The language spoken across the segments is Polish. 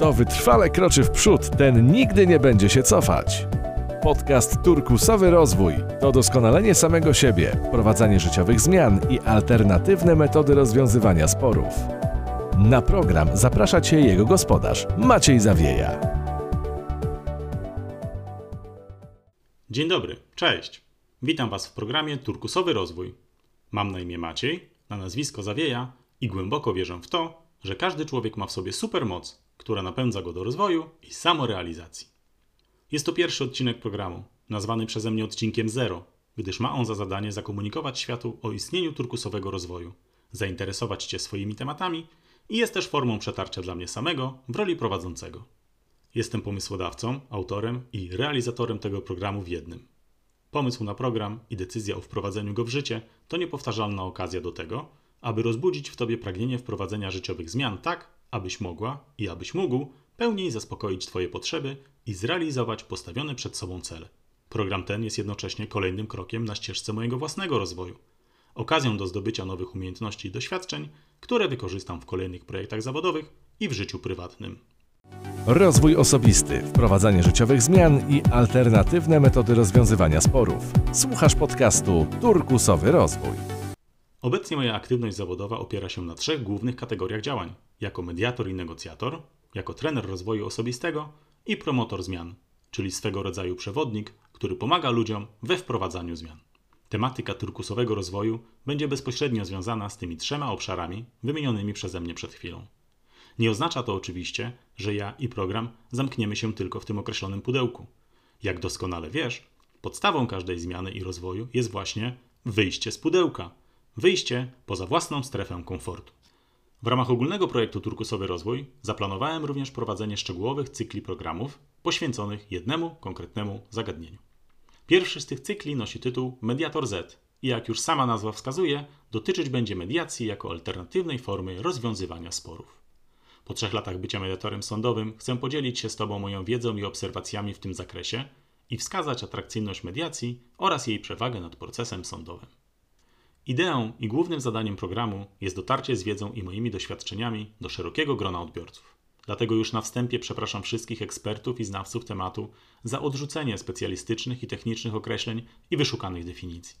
Kto wytrwale kroczy w przód, ten nigdy nie będzie się cofać. Podcast Turkusowy Rozwój to doskonalenie samego siebie, wprowadzanie życiowych zmian i alternatywne metody rozwiązywania sporów. Na program zaprasza Cię jego gospodarz, Maciej Zawieja. Dzień dobry, cześć. Witam Was w programie Turkusowy Rozwój. Mam na imię Maciej, na nazwisko Zawieja i głęboko wierzę w to, że każdy człowiek ma w sobie supermoc, która napędza go do rozwoju i samorealizacji. Jest to pierwszy odcinek programu, nazwany przeze mnie odcinkiem Zero, gdyż ma on za zadanie zakomunikować światu o istnieniu turkusowego rozwoju, zainteresować Cię swoimi tematami i jest też formą przetarcia dla mnie samego w roli prowadzącego. Jestem pomysłodawcą, autorem i realizatorem tego programu w jednym. Pomysł na program i decyzja o wprowadzeniu go w życie to niepowtarzalna okazja do tego, aby rozbudzić w Tobie pragnienie wprowadzenia życiowych zmian tak, abyś mogła i abyś mógł pełniej zaspokoić Twoje potrzeby i zrealizować postawione przed sobą cele. Program ten jest jednocześnie kolejnym krokiem na ścieżce mojego własnego rozwoju. Okazją do zdobycia nowych umiejętności i doświadczeń, które wykorzystam w kolejnych projektach zawodowych i w życiu prywatnym. Rozwój osobisty, wprowadzanie życiowych zmian i alternatywne metody rozwiązywania sporów. Słuchasz podcastu Turkusowy Rozwój. Obecnie moja aktywność zawodowa opiera się na trzech głównych kategoriach działań: jako mediator i negocjator, jako trener rozwoju osobistego i promotor zmian, czyli swego rodzaju przewodnik, który pomaga ludziom we wprowadzaniu zmian. Tematyka turkusowego rozwoju będzie bezpośrednio związana z tymi trzema obszarami wymienionymi przeze mnie przed chwilą. Nie oznacza to oczywiście, że ja i program zamkniemy się tylko w tym określonym pudełku. Jak doskonale wiesz, podstawą każdej zmiany i rozwoju jest właśnie wyjście z pudełka, wyjście poza własną strefę komfortu. W ramach ogólnego projektu Turkusowy Rozwój zaplanowałem również prowadzenie szczegółowych cykli programów poświęconych jednemu konkretnemu zagadnieniu. Pierwszy z tych cykli nosi tytuł Mediator Z i jak już sama nazwa wskazuje, dotyczyć będzie mediacji jako alternatywnej formy rozwiązywania sporów. Po trzech latach bycia mediatorem sądowym chcę podzielić się z Tobą moją wiedzą i obserwacjami w tym zakresie i wskazać atrakcyjność mediacji oraz jej przewagę nad procesem sądowym. Ideą i głównym zadaniem programu jest dotarcie z wiedzą i moimi doświadczeniami do szerokiego grona odbiorców. Dlatego już na wstępie przepraszam wszystkich ekspertów i znawców tematu za odrzucenie specjalistycznych i technicznych określeń i wyszukanych definicji.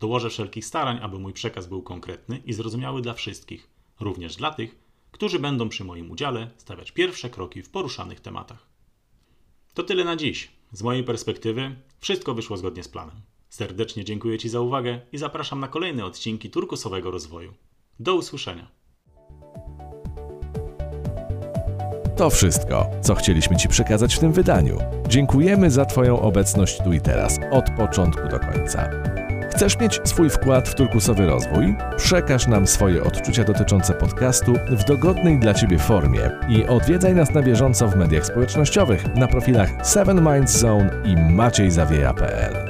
Dołożę wszelkich starań, aby mój przekaz był konkretny i zrozumiały dla wszystkich, również dla tych, którzy będą przy moim udziale stawiać pierwsze kroki w poruszanych tematach. To tyle na dziś. Z mojej perspektywy wszystko wyszło zgodnie z planem. Serdecznie dziękuję Ci za uwagę i zapraszam na kolejne odcinki turkusowego rozwoju. Do usłyszenia. To wszystko, co chcieliśmy Ci przekazać w tym wydaniu. Dziękujemy za Twoją obecność tu i teraz, od początku do końca. Chcesz mieć swój wkład w turkusowy rozwój? Przekaż nam swoje odczucia dotyczące podcastu w dogodnej dla Ciebie formie i odwiedzaj nas na bieżąco w mediach społecznościowych na profilach 7 Minds Zone i maciejzawieja.pl.